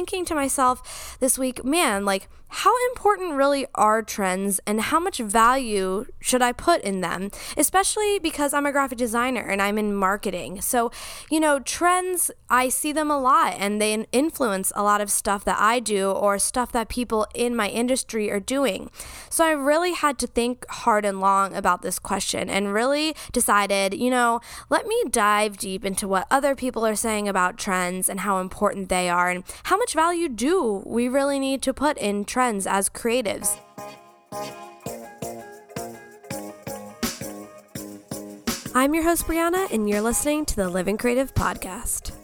thinking to myself this week, man, like, how important really are trends and how much value should I put in them? Especially because I'm a graphic designer and I'm in marketing. So, you know, trends, I see them a lot and they influence a lot of stuff that I do or stuff that people in my industry are doing. So I really had to think hard and long about this question and really decided, you know, let me dive deep into what other people are saying about trends and how important they are and how much value do we really need to put in trends trends as creatives. I'm your host, Brianna, and you're listening to the Living Creative Podcast.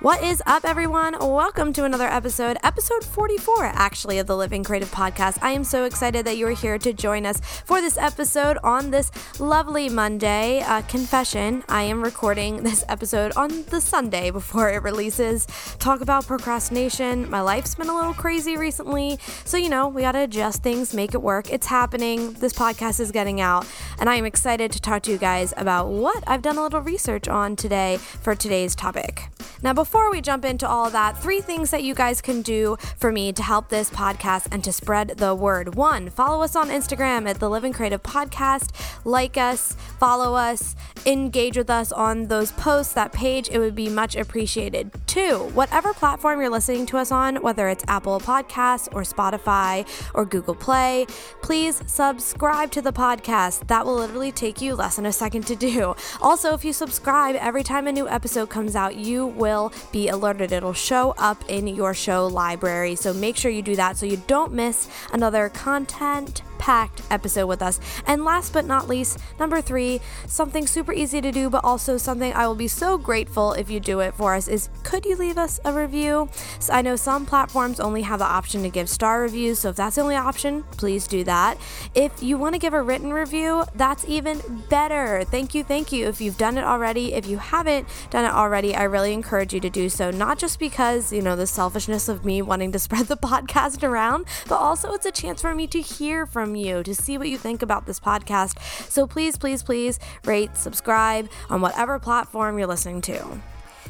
What is up, everyone? Welcome to another episode, episode 44, actually, of the Living Creative Podcast. I am so excited that you are here to join us for this episode on this lovely Monday. Uh, confession I am recording this episode on the Sunday before it releases. Talk about procrastination. My life's been a little crazy recently, so you know, we got to adjust things, make it work. It's happening. This podcast is getting out, and I am excited to talk to you guys about what I've done a little research on today for today's topic. Now, before we jump into all that, three things that you guys can do for me to help this podcast and to spread the word. One, follow us on Instagram at the Living Creative Podcast, like us, follow us, engage with us on those posts, that page. It would be much appreciated. Two, whatever platform you're listening to us on, whether it's Apple Podcasts or Spotify or Google Play, please subscribe to the podcast. That will literally take you less than a second to do. Also, if you subscribe every time a new episode comes out, you will be alerted. It'll show up in your show library. So make sure you do that so you don't miss another content packed episode with us. And last but not least, number three, something super easy to do, but also something I will be so grateful if you do it for us is could you leave us a review? So I know some platforms only have the option to give star reviews, so if that's the only option, please do that. If you want to give a written review, that's even better. Thank you, thank you. If you've done it already, if you haven't done it already, I really encourage you to do so, not just because, you know, the selfishness of me wanting to spread the podcast around, but also it's a chance for me to hear from from you to see what you think about this podcast. So please, please, please rate, subscribe on whatever platform you're listening to.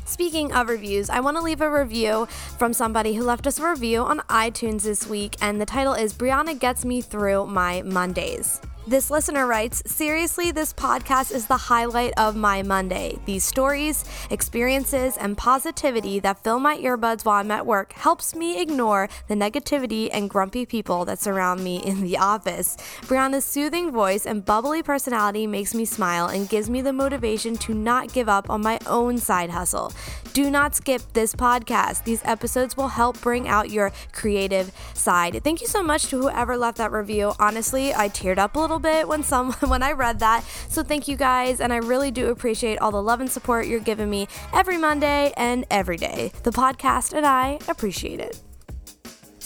Speaking of reviews, I want to leave a review from somebody who left us a review on iTunes this week, and the title is Brianna Gets Me Through My Mondays. This listener writes Seriously, this podcast is the highlight of my Monday. These stories, experiences, and positivity that fill my earbuds while I'm at work helps me ignore the negativity and grumpy people that surround me in the office. Brianna's soothing voice and bubbly personality makes me smile and gives me the motivation to not give up on my own side hustle. Do not skip this podcast. These episodes will help bring out your creative side. Thank you so much to whoever left that review. Honestly, I teared up a little bit when some when I read that. So thank you guys and I really do appreciate all the love and support you're giving me every Monday and every day. The podcast and I appreciate it.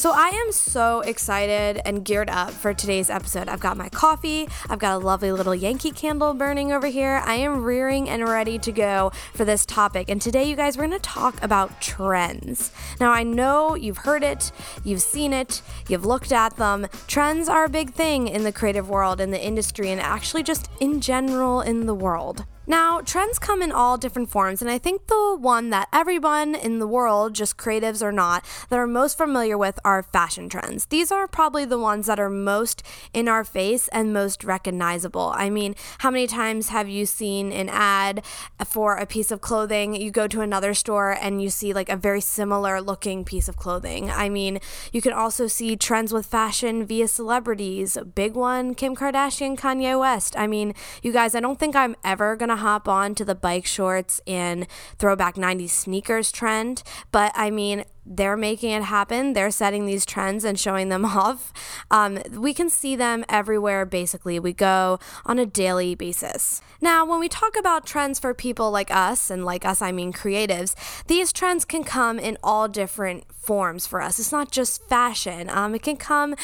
So I am so excited and geared up for today's episode. I've got my coffee, I've got a lovely little Yankee candle burning over here. I am rearing and ready to go for this topic. And today, you guys, we're going to talk about trends. Now, I know you've heard it, you've seen it, you've looked at them. Trends are a big thing in the creative world, in the industry, and actually just in general in the world. Now, trends come in all different forms, and I think the one that everyone in the world, just creatives or not, that are most familiar with are fashion trends. These are probably the ones that are most in our face and most recognizable. I mean, how many times have you seen an ad for a piece of clothing? You go to another store and you see like a very similar looking piece of clothing. I mean, you can also see trends with fashion via celebrities. Big one, Kim Kardashian, Kanye West. I mean, you guys, I don't think I'm ever gonna to hop on to the bike shorts and throwback 90s sneakers trend, but I mean, they're making it happen. They're setting these trends and showing them off. Um, we can see them everywhere, basically. We go on a daily basis. Now, when we talk about trends for people like us, and like us, I mean creatives, these trends can come in all different forms for us. It's not just fashion, um, it can come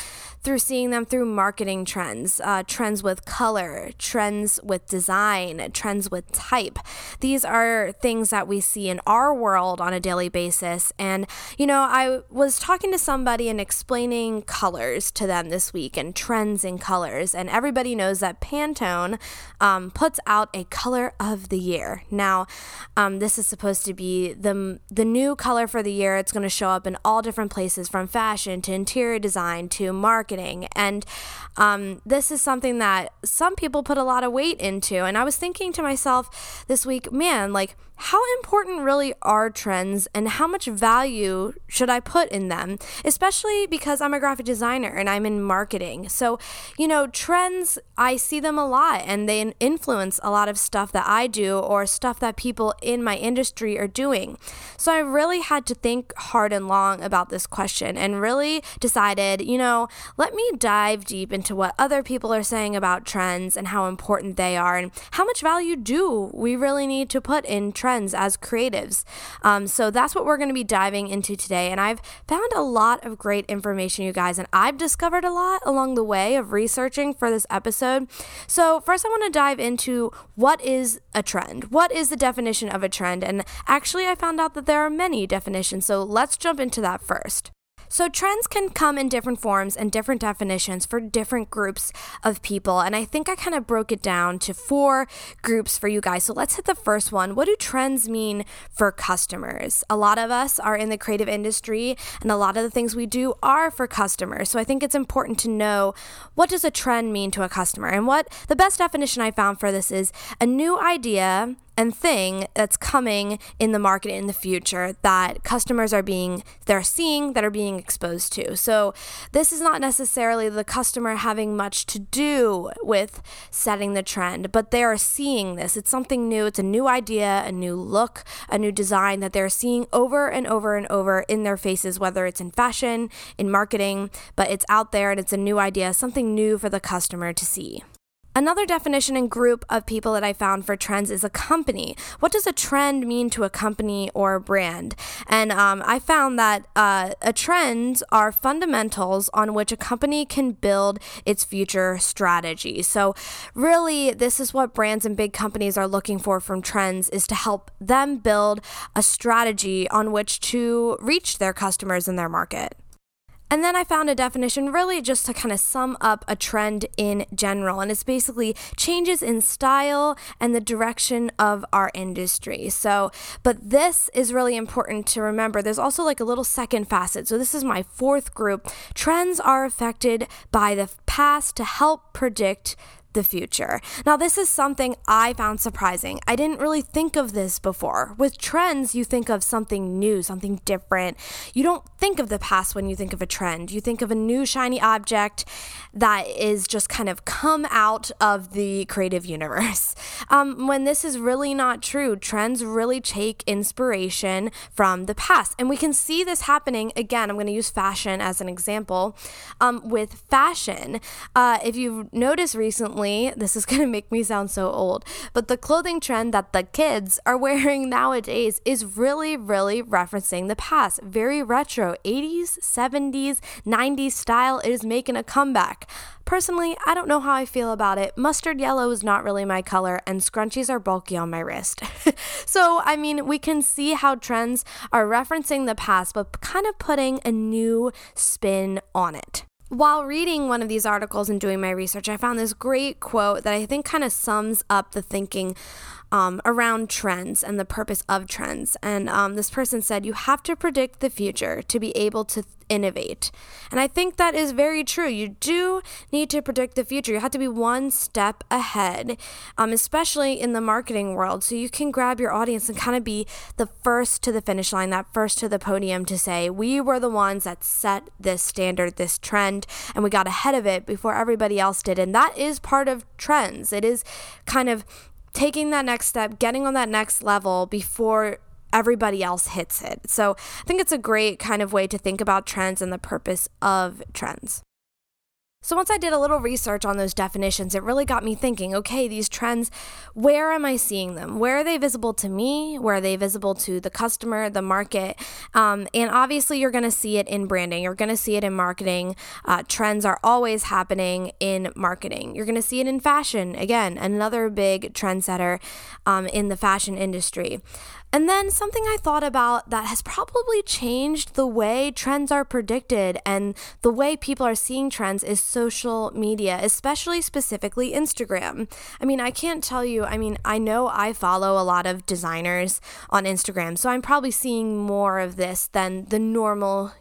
through seeing them through marketing trends, uh, trends with color, trends with design, trends with type. These are things that we see in our world on a daily basis. And you know, I was talking to somebody and explaining colors to them this week and trends in colors. And everybody knows that Pantone um, puts out a color of the year. Now, um, this is supposed to be the, the new color for the year. It's going to show up in all different places from fashion to interior design to marketing. And um, this is something that some people put a lot of weight into. And I was thinking to myself this week, man, like, how important really are trends and how much value should I put in them? Especially because I'm a graphic designer and I'm in marketing. So, you know, trends, I see them a lot and they influence a lot of stuff that I do or stuff that people in my industry are doing. So I really had to think hard and long about this question and really decided, you know, let me dive deep into what other people are saying about trends and how important they are and how much value do we really need to put in trends as creatives. Um, so that's what we're going to be diving into today. And I've found a lot of great information, you guys, and I've discovered a lot along the way of researching for this episode. So, first, I want to dive into what is a trend? What is the definition of a trend? And actually, I found out that there are many definitions. So, let's jump into that first. So, trends can come in different forms and different definitions for different groups of people. And I think I kind of broke it down to four groups for you guys. So, let's hit the first one. What do trends mean for customers? A lot of us are in the creative industry, and a lot of the things we do are for customers. So, I think it's important to know what does a trend mean to a customer? And what the best definition I found for this is a new idea and thing that's coming in the market in the future that customers are being they're seeing that are being exposed to. So this is not necessarily the customer having much to do with setting the trend, but they are seeing this. It's something new, it's a new idea, a new look, a new design that they're seeing over and over and over in their faces whether it's in fashion, in marketing, but it's out there and it's a new idea, something new for the customer to see. Another definition and group of people that I found for trends is a company. What does a trend mean to a company or a brand? And um, I found that uh, a trends are fundamentals on which a company can build its future strategy. So, really, this is what brands and big companies are looking for from trends is to help them build a strategy on which to reach their customers in their market. And then I found a definition really just to kind of sum up a trend in general. And it's basically changes in style and the direction of our industry. So, but this is really important to remember. There's also like a little second facet. So, this is my fourth group. Trends are affected by the past to help predict the future. Now, this is something I found surprising. I didn't really think of this before. With trends, you think of something new, something different. You don't think of the past when you think of a trend. You think of a new shiny object that is just kind of come out of the creative universe. Um, when this is really not true, trends really take inspiration from the past. And we can see this happening again. I'm going to use fashion as an example. Um, with fashion, uh, if you've noticed recently, this is going to make me sound so old, but the clothing trend that the kids are wearing nowadays is really, really referencing the past. Very retro, 80s, 70s, 90s style is making a comeback. Personally, I don't know how I feel about it. Mustard yellow is not really my color, and scrunchies are bulky on my wrist. so, I mean, we can see how trends are referencing the past, but kind of putting a new spin on it. While reading one of these articles and doing my research, I found this great quote that I think kind of sums up the thinking um, around trends and the purpose of trends. And um, this person said, You have to predict the future to be able to innovate. And I think that is very true. You do need to predict the future. You have to be one step ahead, um, especially in the marketing world. So you can grab your audience and kind of be the first to the finish line, that first to the podium to say, We were the ones that set this standard, this trend, and we got ahead of it before everybody else did. And that is part of trends. It is kind of taking that next step, getting on that next level before everybody else hits it. So I think it's a great kind of way to think about trends and the purpose of trends. So, once I did a little research on those definitions, it really got me thinking okay, these trends, where am I seeing them? Where are they visible to me? Where are they visible to the customer, the market? Um, and obviously, you're going to see it in branding, you're going to see it in marketing. Uh, trends are always happening in marketing. You're going to see it in fashion, again, another big trendsetter um, in the fashion industry. And then something I thought about that has probably changed the way trends are predicted and the way people are seeing trends is social media, especially specifically Instagram. I mean, I can't tell you, I mean, I know I follow a lot of designers on Instagram, so I'm probably seeing more of this than the normal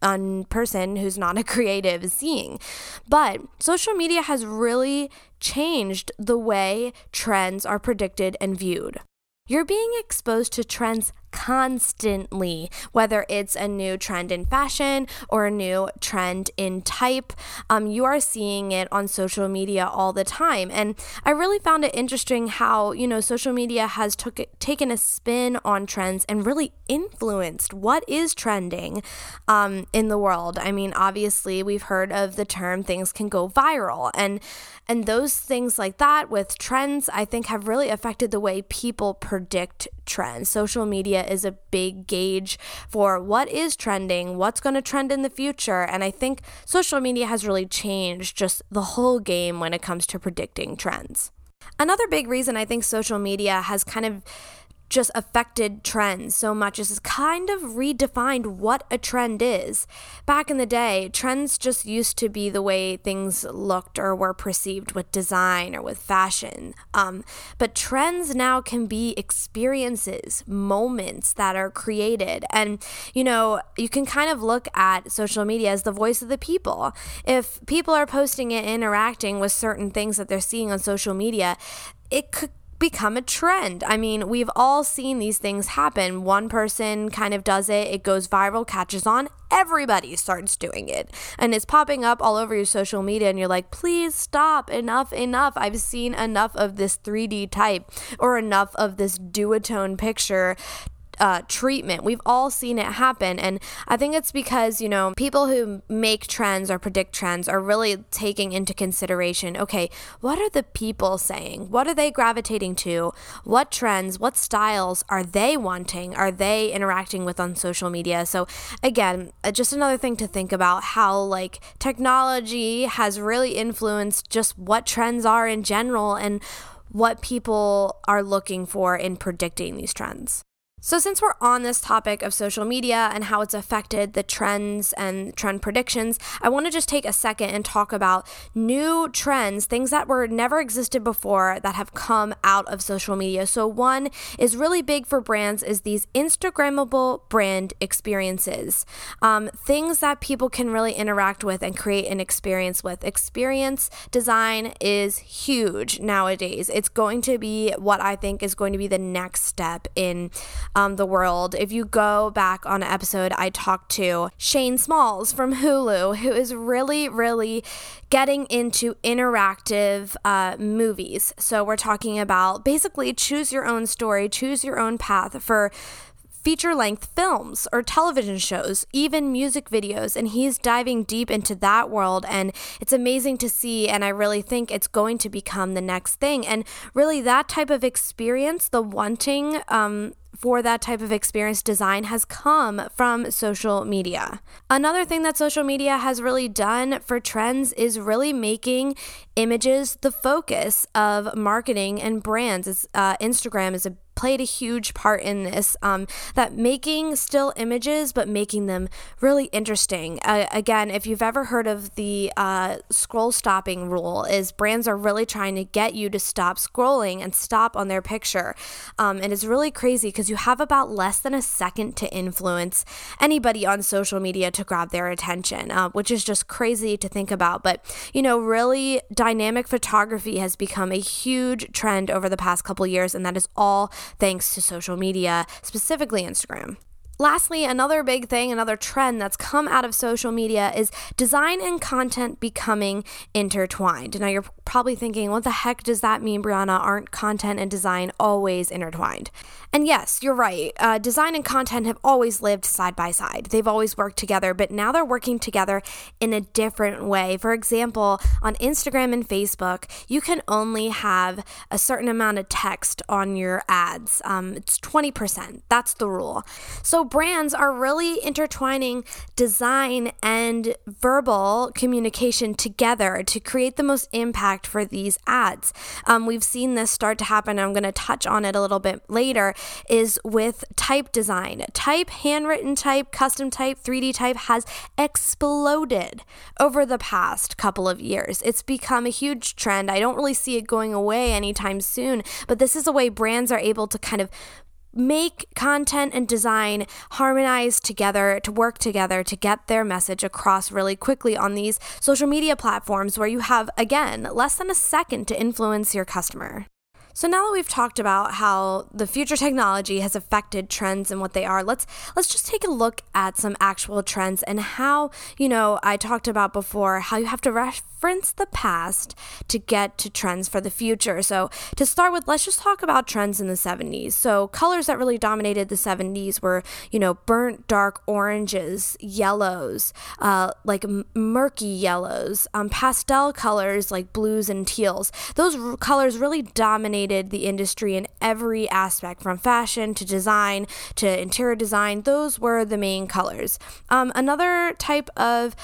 un- person who's not a creative is seeing. But social media has really changed the way trends are predicted and viewed. You're being exposed to trends constantly, whether it's a new trend in fashion or a new trend in type. Um, you are seeing it on social media all the time. And I really found it interesting how, you know, social media has took, taken a spin on trends and really influenced what is trending um, in the world. I mean, obviously, we've heard of the term things can go viral. And, and those things like that with trends, I think, have really affected the way people predict trends. Social media is a big gauge for what is trending, what's going to trend in the future. And I think social media has really changed just the whole game when it comes to predicting trends. Another big reason I think social media has kind of just affected trends so much as kind of redefined what a trend is. Back in the day, trends just used to be the way things looked or were perceived with design or with fashion. Um, but trends now can be experiences, moments that are created. And, you know, you can kind of look at social media as the voice of the people. If people are posting and interacting with certain things that they're seeing on social media, it could become a trend. I mean, we've all seen these things happen. One person kind of does it, it goes viral, catches on, everybody starts doing it. And it's popping up all over your social media, and you're like, please stop, enough, enough. I've seen enough of this 3D type or enough of this duotone picture uh, treatment. We've all seen it happen. And I think it's because, you know, people who make trends or predict trends are really taking into consideration okay, what are the people saying? What are they gravitating to? What trends, what styles are they wanting? Are they interacting with on social media? So, again, uh, just another thing to think about how, like, technology has really influenced just what trends are in general and what people are looking for in predicting these trends. So, since we're on this topic of social media and how it's affected the trends and trend predictions, I want to just take a second and talk about new trends, things that were never existed before that have come out of social media. So, one is really big for brands is these Instagrammable brand experiences, um, things that people can really interact with and create an experience with. Experience design is huge nowadays. It's going to be what I think is going to be the next step in um, the world. If you go back on an episode, I talked to Shane Smalls from Hulu, who is really, really getting into interactive uh, movies. So we're talking about basically choose your own story, choose your own path for feature length films or television shows, even music videos. And he's diving deep into that world. And it's amazing to see. And I really think it's going to become the next thing. And really, that type of experience, the wanting, um, for that type of experience design has come from social media. Another thing that social media has really done for trends is really making images the focus of marketing and brands. Uh, Instagram is a played a huge part in this um, that making still images but making them really interesting. Uh, again if you've ever heard of the uh, scroll stopping rule is brands are really trying to get you to stop scrolling and stop on their picture. Um, and it's really crazy because you have about less than a second to influence anybody on social media to grab their attention uh, which is just crazy to think about. But you know really dynamic photography has become a huge trend over the past couple years, and that is all thanks to social media, specifically Instagram. Lastly, another big thing, another trend that's come out of social media is design and content becoming intertwined. Now, you're probably thinking, what the heck does that mean, Brianna? Aren't content and design always intertwined? And yes, you're right. Uh, design and content have always lived side by side, they've always worked together, but now they're working together in a different way. For example, on Instagram and Facebook, you can only have a certain amount of text on your ads. Um, it's 20%. That's the rule. So brands are really intertwining design and verbal communication together to create the most impact for these ads. Um, we've seen this start to happen. I'm going to touch on it a little bit later. Is with type design. Type, handwritten type, custom type, 3D type has exploded over the past couple of years. It's become a huge trend. I don't really see it going away anytime soon, but this is a way brands are able to kind of make content and design harmonize together to work together to get their message across really quickly on these social media platforms where you have, again, less than a second to influence your customer. So now that we've talked about how the future technology has affected trends and what they are, let's let's just take a look at some actual trends and how, you know, I talked about before how you have to reference the past to get to trends for the future. So, to start with, let's just talk about trends in the 70s. So, colors that really dominated the 70s were, you know, burnt dark oranges, yellows, uh, like m- murky yellows, um, pastel colors like blues and teals. Those r- colors really dominated the industry in every aspect from fashion to design to interior design. Those were the main colors. Um, another type of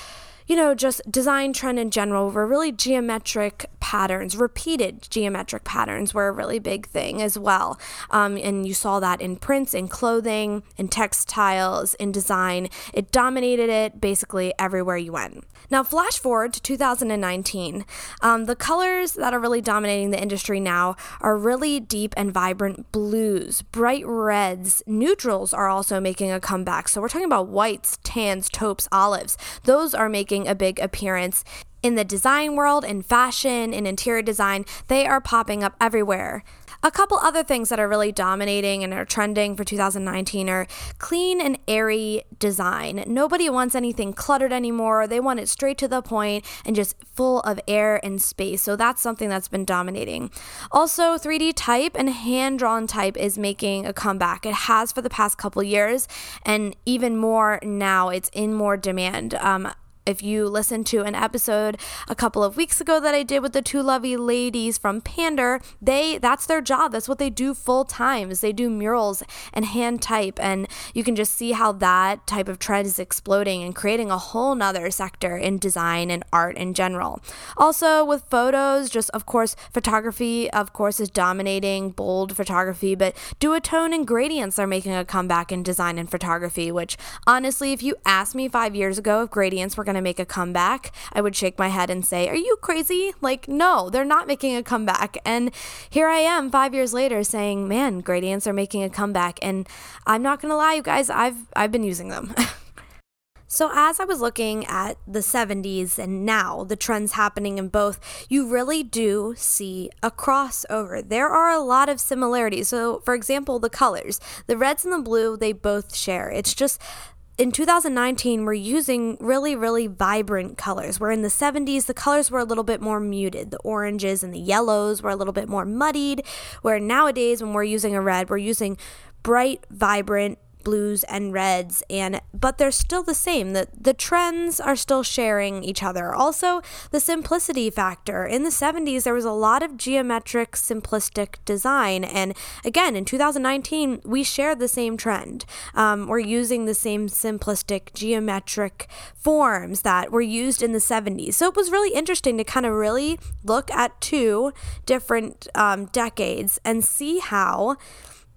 you know, just design trend in general were really geometric patterns, repeated geometric patterns were a really big thing as well. Um, and you saw that in prints, in clothing, in textiles, in design. It dominated it basically everywhere you went. Now, flash forward to 2019. Um, the colors that are really dominating the industry now are really deep and vibrant blues, bright reds. Neutrals are also making a comeback. So we're talking about whites, tans, taupes, olives. Those are making a big appearance in the design world, in fashion, in interior design. They are popping up everywhere. A couple other things that are really dominating and are trending for 2019 are clean and airy design. Nobody wants anything cluttered anymore. They want it straight to the point and just full of air and space. So that's something that's been dominating. Also, 3D type and hand drawn type is making a comeback. It has for the past couple years, and even more now. It's in more demand. Um, if you listened to an episode a couple of weeks ago that I did with the two lovely ladies from Pander, they that's their job. That's what they do full time. Is they do murals and hand type, and you can just see how that type of trend is exploding and creating a whole nother sector in design and art in general. Also with photos, just of course photography, of course, is dominating bold photography, but duotone and gradients are making a comeback in design and photography. Which honestly, if you asked me five years ago if gradients were going to make a comeback, I would shake my head and say, Are you crazy? Like, no, they're not making a comeback. And here I am five years later saying, Man, gradients are making a comeback. And I'm not going to lie, you guys, I've, I've been using them. So, as I was looking at the 70s and now the trends happening in both, you really do see a crossover. There are a lot of similarities. So, for example, the colors, the reds and the blue, they both share. It's just in 2019, we're using really, really vibrant colors. Where in the 70s, the colors were a little bit more muted. The oranges and the yellows were a little bit more muddied. Where nowadays, when we're using a red, we're using bright, vibrant, blues and reds and but they're still the same the the trends are still sharing each other. Also the simplicity factor. In the 70s there was a lot of geometric simplistic design and again in 2019 we share the same trend. Um, we're using the same simplistic geometric forms that were used in the 70s so it was really interesting to kind of really look at two different um, decades and see how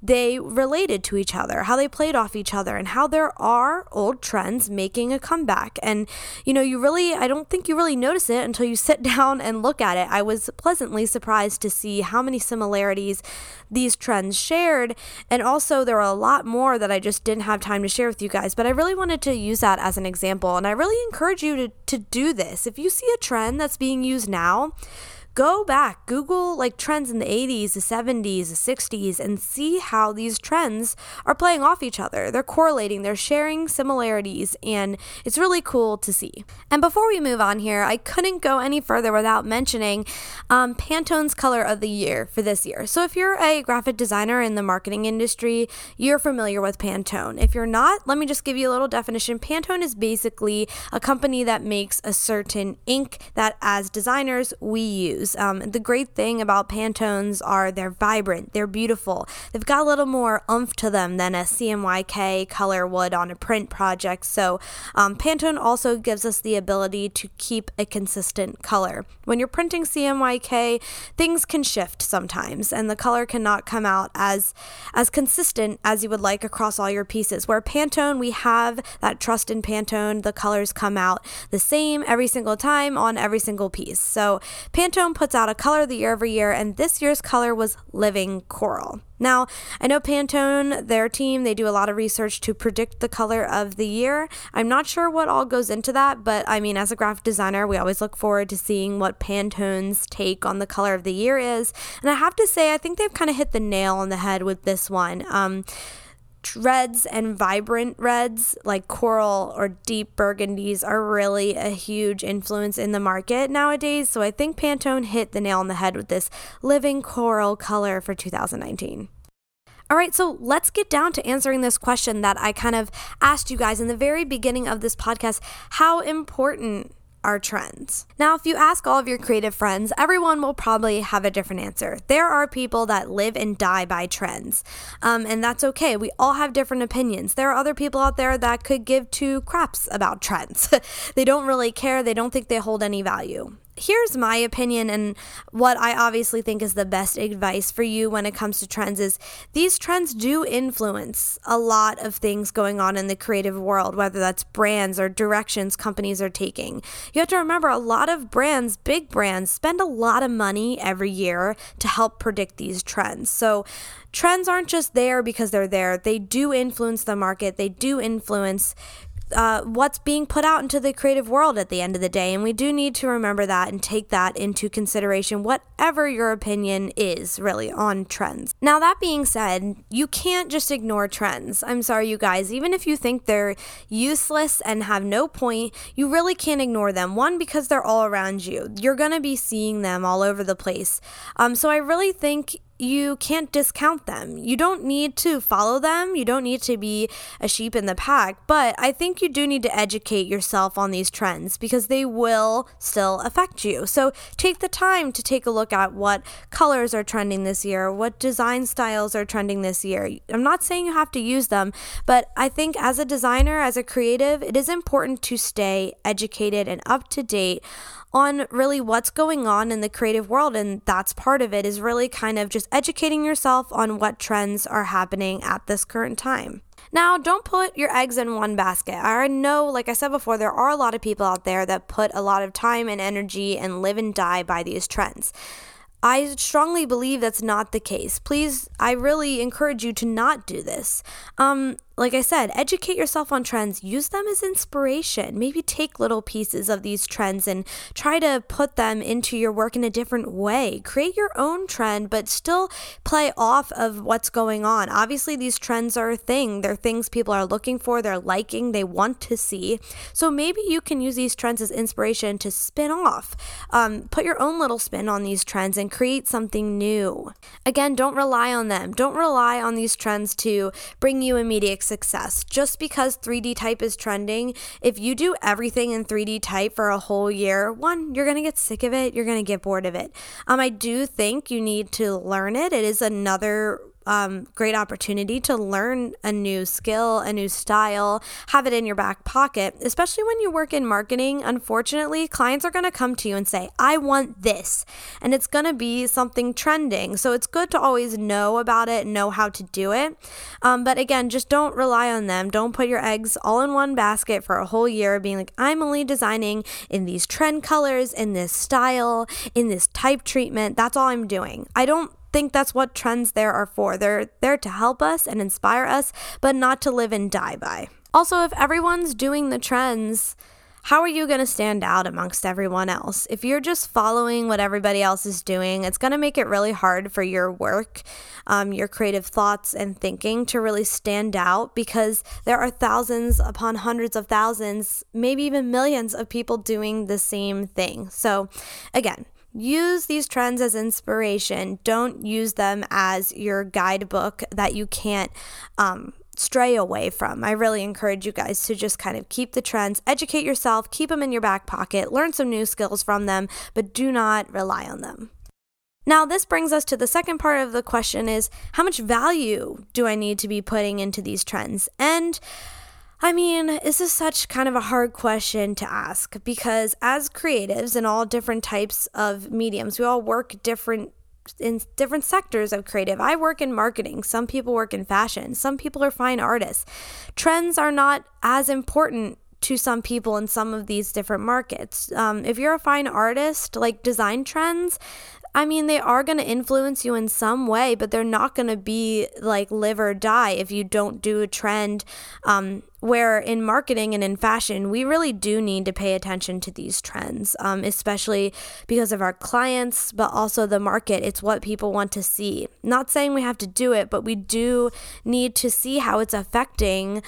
they related to each other, how they played off each other, and how there are old trends making a comeback. And, you know, you really, I don't think you really notice it until you sit down and look at it. I was pleasantly surprised to see how many similarities these trends shared. And also, there were a lot more that I just didn't have time to share with you guys. But I really wanted to use that as an example. And I really encourage you to, to do this. If you see a trend that's being used now, Go back, Google like trends in the 80s, the 70s, the 60s, and see how these trends are playing off each other. They're correlating, they're sharing similarities, and it's really cool to see. And before we move on here, I couldn't go any further without mentioning um, Pantone's color of the year for this year. So if you're a graphic designer in the marketing industry, you're familiar with Pantone. If you're not, let me just give you a little definition. Pantone is basically a company that makes a certain ink that as designers we use. Um, the great thing about Pantones are they're vibrant, they're beautiful, they've got a little more oomph to them than a CMYK color would on a print project. So um, Pantone also gives us the ability to keep a consistent color. When you're printing CMYK, things can shift sometimes, and the color cannot come out as as consistent as you would like across all your pieces. Where Pantone, we have that trust in Pantone. The colors come out the same every single time on every single piece. So Pantone puts out a color of the year every year, and this year's color was Living Coral. Now, I know Pantone, their team, they do a lot of research to predict the color of the year. I'm not sure what all goes into that, but I mean, as a graphic designer, we always look forward to seeing what Pantone's take on the color of the year is. And I have to say, I think they've kind of hit the nail on the head with this one. Um, reds and vibrant reds like coral or deep burgundies are really a huge influence in the market nowadays. So I think Pantone hit the nail on the head with this living coral color for 2019. All right, so let's get down to answering this question that I kind of asked you guys in the very beginning of this podcast. How important are trends. Now, if you ask all of your creative friends, everyone will probably have a different answer. There are people that live and die by trends, um, and that's okay. We all have different opinions. There are other people out there that could give two craps about trends. they don't really care, they don't think they hold any value here's my opinion and what I obviously think is the best advice for you when it comes to trends is these trends do influence a lot of things going on in the creative world, whether that's brands or directions companies are taking. You have to remember a lot of brands, big brands, spend a lot of money every year to help predict these trends. So trends aren't just there because they're there. They do influence the market. They do influence uh, what's being put out into the creative world at the end of the day. And we do need to remember that and take that into consideration, whatever your opinion is really on trends. Now, that being said, you can't just ignore trends. I'm sorry, you guys, even if you think they're useless and have no point, you really can't ignore them. One, because they're all around you, you're going to be seeing them all over the place. Um, so I really think you can't discount them. You don't need to follow them. You don't need to be a sheep in the pack. But I think you do need to educate yourself on these trends because they will still affect you. So take the time to take a look at what colors are trending this year, what design styles are trending this year. I'm not saying you have to use them, but I think as a designer, as a creative, it is important to stay educated and up to date on really what's going on in the creative world. And that's part of it is really kind of just educating yourself on what trends are happening at this current time. Now, don't put your eggs in one basket. I know, like I said before, there are a lot of people out there that put a lot of time and energy and live and die by these trends. I strongly believe that's not the case. Please, I really encourage you to not do this. Um, like I said, educate yourself on trends, use them as inspiration. Maybe take little pieces of these trends and try to put them into your work in a different way. Create your own trend, but still play off of what's going on. Obviously, these trends are a thing, they're things people are looking for, they're liking, they want to see. So maybe you can use these trends as inspiration to spin off. Um, put your own little spin on these trends and create something new. Again, don't rely on them. Don't rely on these trends to bring you immediate success. Just because 3D type is trending, if you do everything in 3D type for a whole year, one, you're going to get sick of it, you're going to get bored of it. Um, I do think you need to learn it. It is another um, great opportunity to learn a new skill, a new style, have it in your back pocket, especially when you work in marketing. Unfortunately, clients are going to come to you and say, I want this, and it's going to be something trending. So it's good to always know about it, know how to do it. Um, but again, just don't rely on them. Don't put your eggs all in one basket for a whole year, being like, I'm only designing in these trend colors, in this style, in this type treatment. That's all I'm doing. I don't think that's what trends there are for. They're there to help us and inspire us, but not to live and die by. Also, if everyone's doing the trends, how are you going to stand out amongst everyone else? If you're just following what everybody else is doing, it's going to make it really hard for your work, um, your creative thoughts and thinking to really stand out because there are thousands upon hundreds of thousands, maybe even millions of people doing the same thing. So, again, Use these trends as inspiration. Don't use them as your guidebook that you can't um, stray away from. I really encourage you guys to just kind of keep the trends, educate yourself, keep them in your back pocket, learn some new skills from them, but do not rely on them. Now, this brings us to the second part of the question is how much value do I need to be putting into these trends? And I mean, this is such kind of a hard question to ask because as creatives in all different types of mediums, we all work different in different sectors of creative. I work in marketing. Some people work in fashion. Some people are fine artists. Trends are not as important to some people in some of these different markets. Um, if you're a fine artist, like design trends, I mean, they are going to influence you in some way, but they're not going to be like live or die if you don't do a trend. Um, where in marketing and in fashion, we really do need to pay attention to these trends, um, especially because of our clients, but also the market. It's what people want to see. Not saying we have to do it, but we do need to see how it's affecting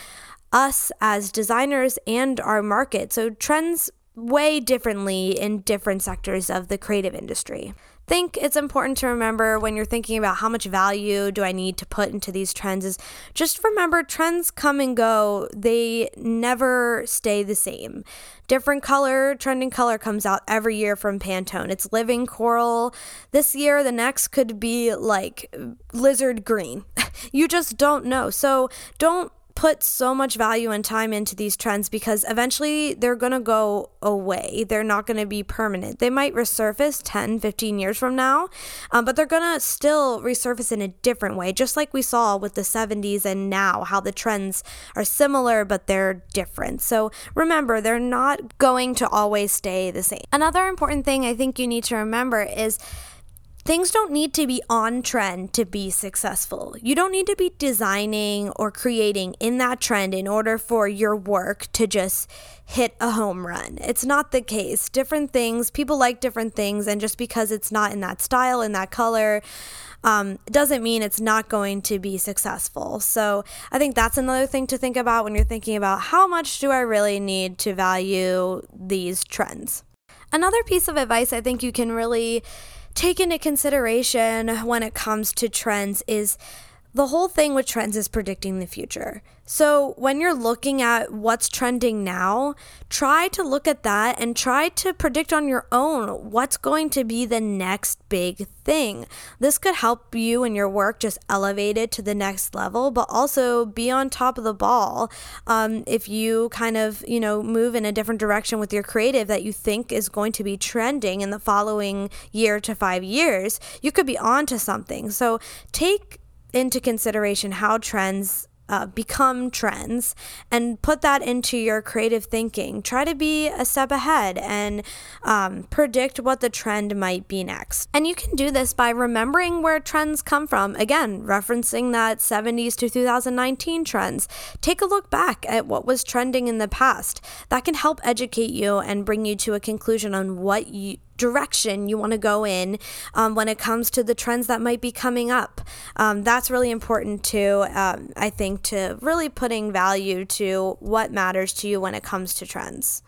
us as designers and our market. So, trends way differently in different sectors of the creative industry think it's important to remember when you're thinking about how much value do I need to put into these trends is just remember trends come and go. They never stay the same. Different color, trending color comes out every year from Pantone. It's living coral. This year, the next could be like lizard green. you just don't know. So don't put so much value and time into these trends because eventually they're going to go away. They're not going to be permanent. They might resurface 10, 15 years from now, um, but they're going to still resurface in a different way, just like we saw with the 70s and now, how the trends are similar, but they're different. So remember, they're not going to always stay the same. Another important thing I think you need to remember is Things don't need to be on trend to be successful. You don't need to be designing or creating in that trend in order for your work to just hit a home run. It's not the case. Different things, people like different things, and just because it's not in that style, in that color, um, doesn't mean it's not going to be successful. So I think that's another thing to think about when you're thinking about how much do I really need to value these trends. Another piece of advice I think you can really take into consideration when it comes to trends is the whole thing with trends is predicting the future. So, when you're looking at what's trending now, try to look at that and try to predict on your own what's going to be the next big thing. This could help you and your work just elevate it to the next level, but also be on top of the ball. Um, if you kind of, you know, move in a different direction with your creative that you think is going to be trending in the following year to five years, you could be on to something. So, take into consideration how trends uh, become trends and put that into your creative thinking. Try to be a step ahead and um, predict what the trend might be next. And you can do this by remembering where trends come from. Again, referencing that 70s to 2019 trends. Take a look back at what was trending in the past. That can help educate you and bring you to a conclusion on what you direction you want to go in um, when it comes to the trends that might be coming up. Um, that's really important too, um, I think, to really putting value to what matters to you when it comes to trends.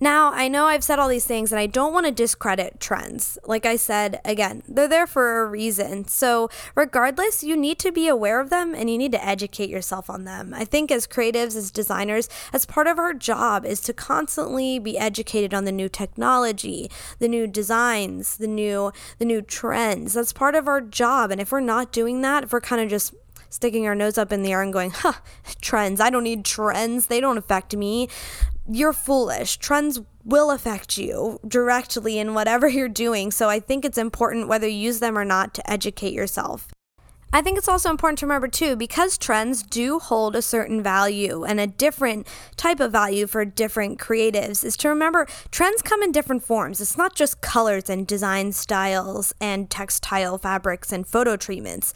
Now, I know I've said all these things and I don't want to discredit trends. Like I said, again, they're there for a reason. So, regardless, you need to be aware of them and you need to educate yourself on them. I think as creatives, as designers, as part of our job is to constantly be educated on the new technology, the new designs, the new the new trends. That's part of our job. And if we're not doing that, if we're kind of just sticking our nose up in the air and going, huh, trends. I don't need trends. They don't affect me you're foolish. Trends will affect you directly in whatever you're doing. So I think it's important, whether you use them or not, to educate yourself. I think it's also important to remember too, because trends do hold a certain value and a different type of value for different creatives, is to remember trends come in different forms. It's not just colors and design styles and textile fabrics and photo treatments.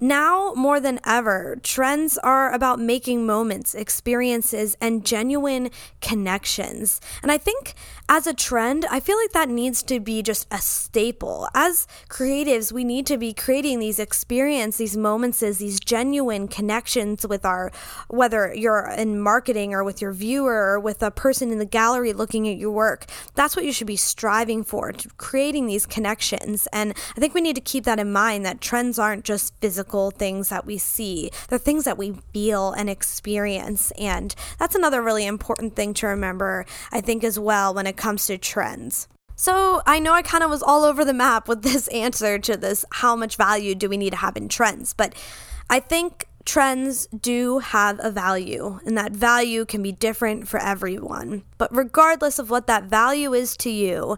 Now more than ever, trends are about making moments, experiences, and genuine connections. And I think as a trend, I feel like that needs to be just a staple. As creatives, we need to be creating these experiences, these moments, these genuine connections with our, whether you're in marketing or with your viewer or with a person in the gallery looking at your work. That's what you should be striving for, creating these connections. And I think we need to keep that in mind that trends aren't just physical physical things that we see. They're things that we feel and experience. And that's another really important thing to remember, I think, as well, when it comes to trends. So I know I kind of was all over the map with this answer to this how much value do we need to have in trends, but I think trends do have a value, and that value can be different for everyone. But regardless of what that value is to you,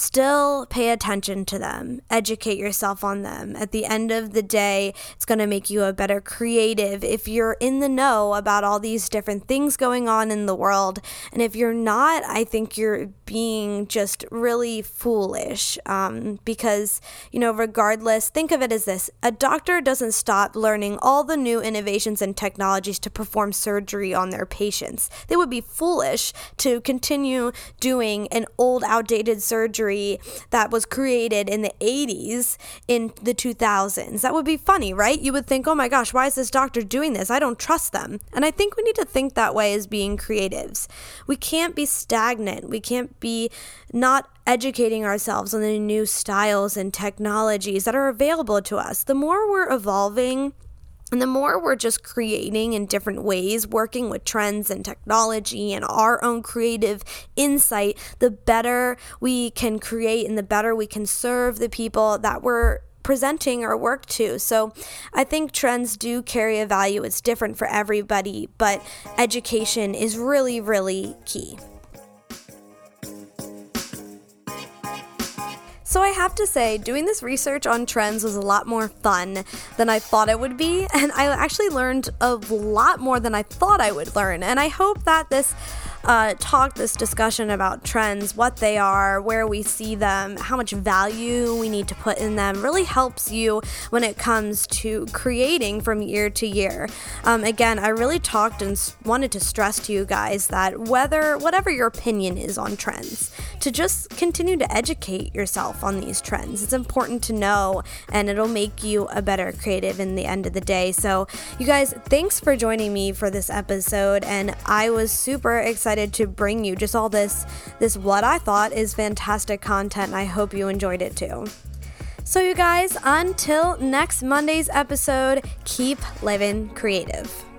still pay attention to them, educate yourself on them. At the end of the day, it's going to make you a better creative if you're in the know about all these different things going on in the world. And if you're not, I think you're being just really foolish um, because, you know, regardless, think of it as this a doctor doesn't stop learning all the new innovations and technologies to perform surgery on their patients. They would be foolish to continue doing an old, outdated surgery that was created in the 80s in the 2000s. That would be funny, right? You would think, oh my gosh, why is this doctor doing this? I don't trust them. And I think we need to think that way as being creatives. We can't be stagnant. We can't be not educating ourselves on the new styles and technologies that are available to us. The more we're evolving, and the more we're just creating in different ways, working with trends and technology and our own creative insight, the better we can create and the better we can serve the people that we're presenting our work to. So I think trends do carry a value. It's different for everybody, but education is really, really key. So I have to say, doing this research on trends was a lot more fun than I thought it would be, and I actually learned a lot more than I thought I would learn. And I hope that this uh, talk, this discussion about trends, what they are, where we see them, how much value we need to put in them, really helps you when it comes to creating from year to year. Um, again, I really talked and wanted to stress to you guys that whether, whatever your opinion is on trends, to just continue to educate yourself on these trends. It's important to know, and it'll make you a better creative in the end of the day. So, you guys, thanks for joining me for this episode, and I was super excited excited to bring you just all this this what I thought is fantastic content and I hope you enjoyed it too. So you guys, until next Monday's episode, keep living creative.